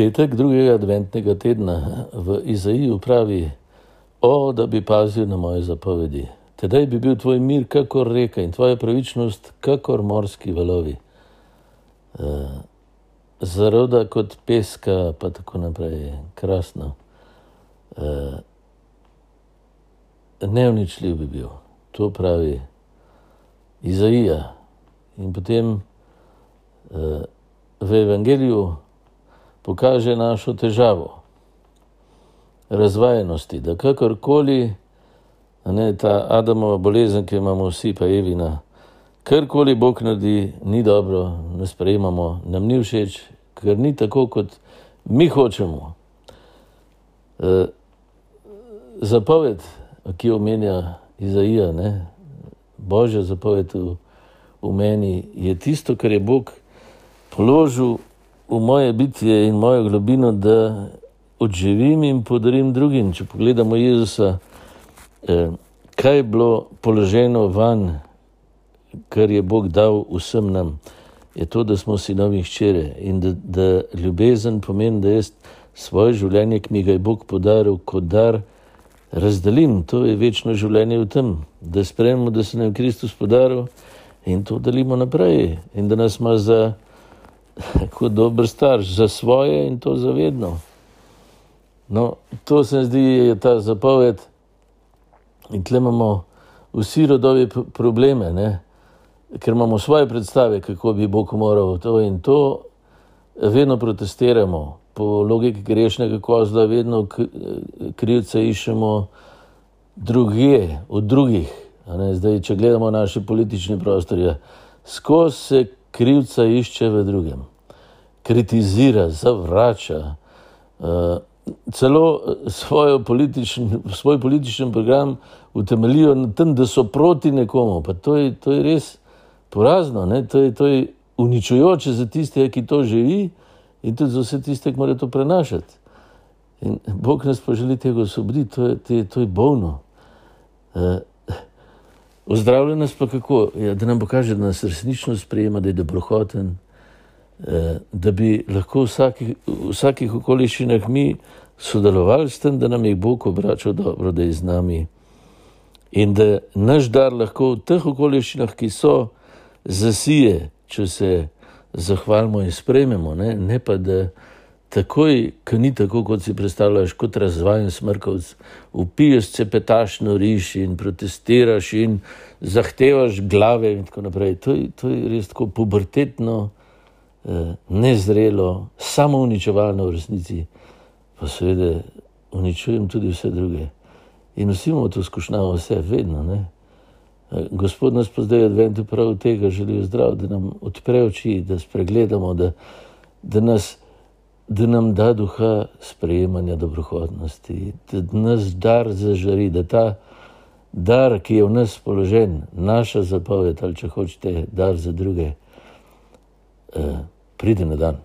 Petek drugega adventnega tedna v Izaiju pravi: O, da bi pazil na moje zapovedi. Tedaj bi bil tvoj mir kakor reka in tvoja pravičnost kakor morski valovi. Uh, zaroda kot peska, pa tako naprej, krasno. Uh, neuničljiv bi bil, to pravi Izaija. In potem uh, v Evangeliju pokaže našo težavo razvajenosti, da kakorkoli, ne ta Adamova bolezen, ki imamo vsi, pa Evina, karkoli Bog naredi, ni dobro, ne sprejemamo, nam ni všeč, ker ni tako, kot mi hočemo. E, zapoved, ki jo omenja Izaija, ne? božja zapoved v, v meni, je tisto, kar je Bog položil v moje bitje in mojo globino, da odživim in podarim drugim. Če pogledamo Jezusa, eh, kaj je bilo položeno van, kar je Bog dal vsem nam, je to, da smo sinovi ščere in da, da ljubezen pomeni, da jaz svoje življenje, ki mi ga je Bog podaril kot dar, razdelim. To je večno življenje v tem, da sprememo, da se nam Kristus podaril in to delimo naprej in da nas ima za kot dober starš za svoje in to zavedno. No, to se mi zdi, je ta zapoved. In tle imamo vsi rodovi probleme, ne? ker imamo svoje predstave, kako bi Bog moral to in to, vedno protestiramo. Po logiki grešnega kozla, vedno krivce iščemo druge, od drugih. Zdaj, če gledamo naše politične prostorje, skozi se krivca išče v drugem, kritizira, zavrača. Uh, celo eh, političn, svoj politični program utemeljijo na tem, da so proti nekomu. To je, to je res porazno, to je, to je uničujoče za tiste, ki to živi in tudi za vse tiste, ki morajo to prenašati. In Bog nas pa želi tega osvoboditi, to, to je bolno. Ozdravljen pa kako, ja, da nam pokaže, da nas resnično sprejema, da je dobrohoten, eh, da bi lahko v vsakih, vsakih okoliščinah mi sodelovali s tem, da nam je Bog obračal dobro, da je z nami. In da naš dar lahko v teh okoliščinah, ki so zasije, če se zahvalimo in sprejmemo, ne, ne pa da takoj, ko ni tako, kot si predstavljaš, kot razvajen smrkavc, upiješ cepetaš noriš in protestiraš in zahtevaš glave in tako naprej. To je, to je res tako pubertetno, eh, nezrelo, samo uničevalno v resnici, pa seveda uničujem tudi vse druge. In vsi imamo to skušnjavo, vse, vedno. Ne? Eh, gospod nas pa zdaj odventu prav tega želi zdrav, da nam odpre oči, da spregledamo, da, da nas da nam da duha sprejemanja dobrohodnosti, da nas dar zažari, da ta dar, ki je v nas položen, naša zapoved ali če hočete, dar za druge, eh, pride na dan.